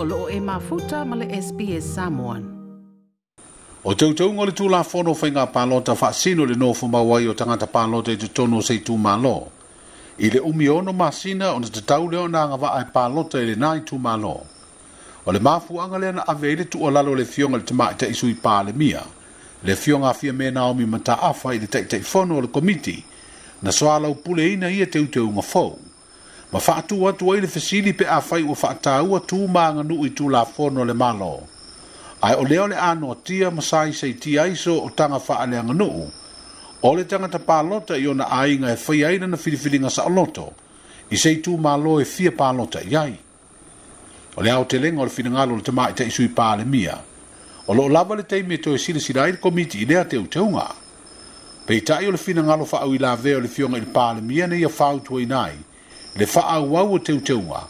o loo e mafuta ma le SPS Samoan. O teo teo ngole tū la whono whai ngā pālota wha sino le nōwhu mawai o tangata pālota i te tono sei tū mālo. I le umi ono mā sina o na te tau leo nā ngā wha ai pālota i le nai tū mālo. O le māfu anga lea na awe ele tū o lalo le fionga le tamai ta isui pā le mia. Le fionga fia me nā omi mata awha i le teitei whono o le komiti na soalau pule ina ia e teo teo ngā whou ma faatu atu ai le fesili pe a fai ua faatāua tumaganu i tulafono le malo ae o lea o le anoatia ma sa isaitia ai so o taga faaleaganuu o le tagata palota i ona aiga e fai ai lana filifiliga saʻoloto i sei tumālo e fia palota i ai o le aotelega o le finagalo o le tamā itaʻisui palemia o loo lava le taimi e toe silasila ai le komiti i lea teuteuga peitaʻi o le finagalo faauilave o le fioga i le palemia na ia fautuaina ai le faa wau o teu teua,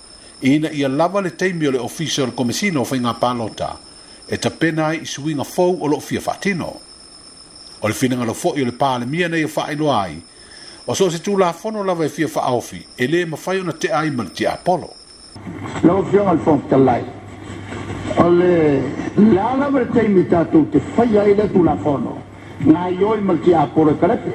ina ia lava le teimi o le ofisio le komisino fai ngā pālota, e ta pena i suinga fau o lo fia fatino. O le fina ngalo fo i o le pāle mia nei o faa ilo ai, o so se tū la fono lava e fia faa ofi, e le ma fai ona te ai mani ti apolo. Lo fio ngal fong talai, o le lava le teimi tātou te fai ai le tū la fono, ngā i oi mani ti apolo e karepe,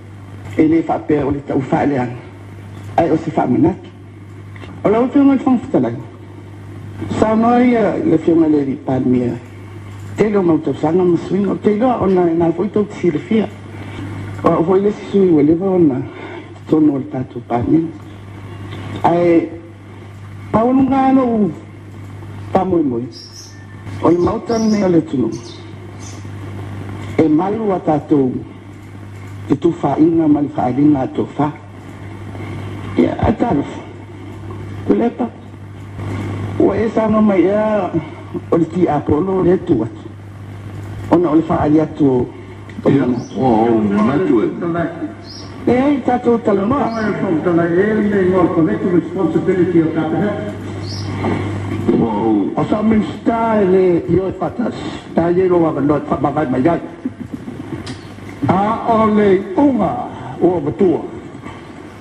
ele fa pe o le tau fa le an ai o se fa mena o la utu mo fon fa lai sa mai le fi mo le di pa mi te lo mo te sanga mo swing o te lo o na na foi to ti le fi o foi le si sui le va ona to no le tatu pa mi ai pa un ga no pa mo mo o le mo tan le tu e malu atatou. tatu itu fa'ilna mal fa'ilna tufa ya atarif kuleta wa isano ma ya olti apolo le tuwa ona ol fa'aliyatu ya oh ma tuwa eh tatu talma talma ailing or collective responsibility of that Oh, Og så min stærre, jeg fatter, der er jo, hvad man når, hvad man gør. A'olei unga ua matua.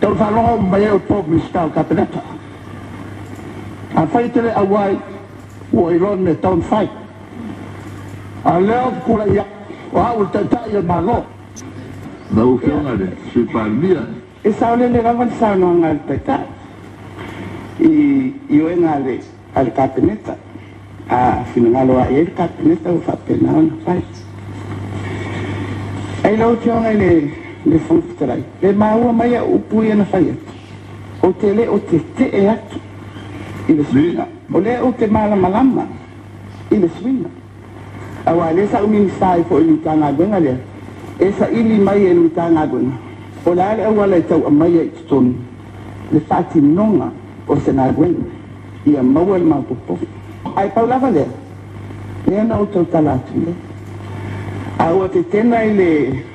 Tau whaloha mai au tō mistau kapeneta. A whaitele a wai ua ilon me taun fai. A leo kula ia o au te tai e malo. Na u fiongare, si parmia. E saole le rawan sauno ngal peta. I ioe ngale al kapeneta. A finangalo a el kapeneta u whapenao na fai. ai lau tiaga e e i le le fulufutalai le maua mai a upu i ana faia o te lē o te te'e atu i le suina o lea ou te malamalama i le suina auā lē saʻuminisa ai e foʻi lui tagagoega lea e saʻili mai e lui o le a le auala e tauʻamai ai totonu le faatinoga o se nagoega ia maua le maopopo ae pau lea lea na ou tautala atu lea Agua-Tequena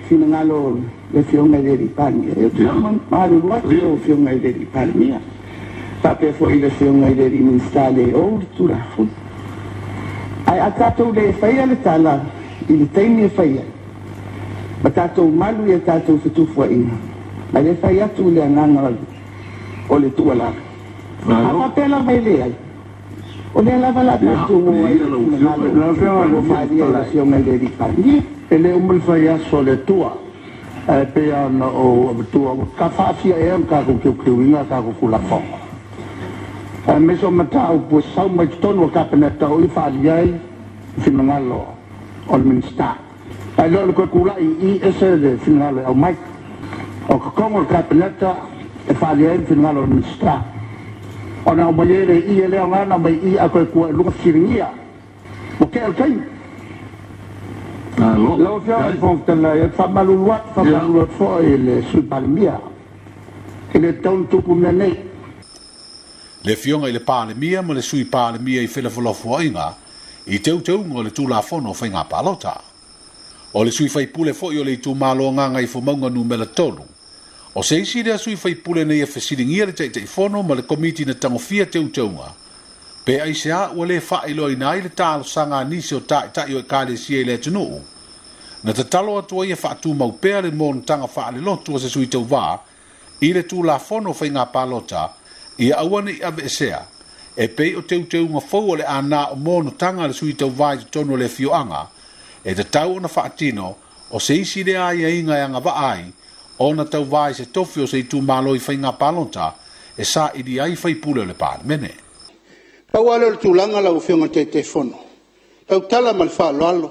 Sinanalo lesión aideripalmia. Yo tengo maruguatio lesión aideripalmia. Pape foi lesión aideriminstale ortura. de atatou le faia oh, le tala, ili teimi e faia. Ma tatou malu ia tatou fetufua ina. Ma le faia tu le ananga o le tualaga. Apa pela vai le ai. Hoy alaba la tua. Ele é um velho sole tua. É pean ou tua. Cafafia é um cargo que eu criou e não é cargo que eu la fogo. A mesma metal, pois são mais tono o capeneta ou infaliai, finalo, ou minsta. A eh, lola que eu curai e esse er é de finalo, é o oh, mais. O oh, que como o capeneta, infaliai, finalo, ou minsta. O que como o capeneta, ona o mai e i ele o ngana mai i a koe kua luka siringia o ke alkei lo fia i fong tena e fa malu luat fa malu luat fo e le su palmia e le taun tupu nenei le fionga i le palmia mo le sui palmia i fele folofu oinga i teu teu ngo le tula fono fai ngā palota. O le sui fai pule fo i o le i tū mālo nganga i fumaunga nu mele tolu. O se isi rea sui fai pule nei a fesiringia le tei tei fono ma le komiti na tangofia te utaunga. Pe ai se a ua le fai loa ina le talo sanga nisi o tae tae o e kare si e le tunu. Na te talo atua ia fai tu mau pea le mon tanga fai le lotu a se sui tau vaa, i le tu la fono fai ngā palota, i awane i ave sea, e pe o te utaunga fau le ana o mon tanga le sui tau vaa i tono le fioanga, e te tau na fai tino, o se isi rea ia inga ianga vaa ai, ona tau vai se tofi o se itu malo i fai ngā palonta, e sa i di ai fai pule le pāl, mene. Pau alo le tūlanga la ufionga te te fono. Pau tala mal fā lo alo.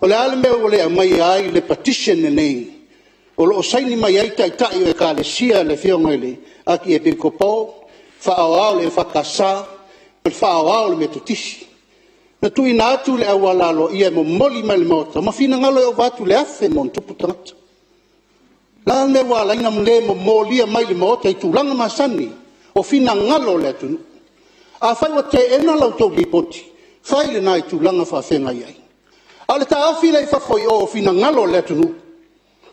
O le ale mea ole a mai ai le petition ne nei. O lo saini mai ai tai tai o e ka le sia le fionga ele, a ki e pirko pau, fā au au le fā kasā, pal fā au au le metutisi. Na tui nātu le au alalo i e mo moli mai le mota, ma fina ngalo e o vātu le afe mon tupu tangata. la me wa lainga mle mo molia mai le mo te tulanga masani o fina ngalo le tunu a fai wa te ena lau tau lipoti fai le nai tulanga fa fenga iai a le ta afi lei fa foi o fina ngalo le tunu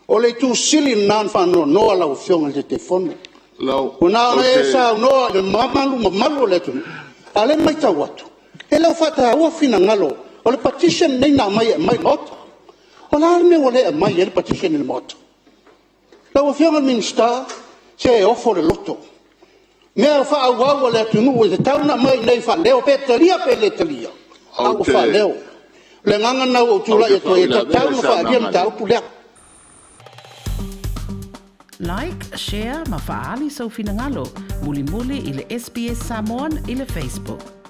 o le tu sili nan fa no no ala o fionga le te fono lau una e sa noa le mamalu mamalu le tunu a le mai tau atu e lau fa ta ua fina ngalo o le petition nei na mai e mai lota o la me wale e mai e le petition le moto la ua fiaga minista se e ofo le loto mea faauaua le atunuu i tatauna mai nei faaleo pe talia pe le talia aua faaleo le gaga nau ou tulai atu e tatauna faaalia ma taupu lea Like, share, mafaali sa so finangalo. Muli-muli ili SBS Samoan ili Facebook.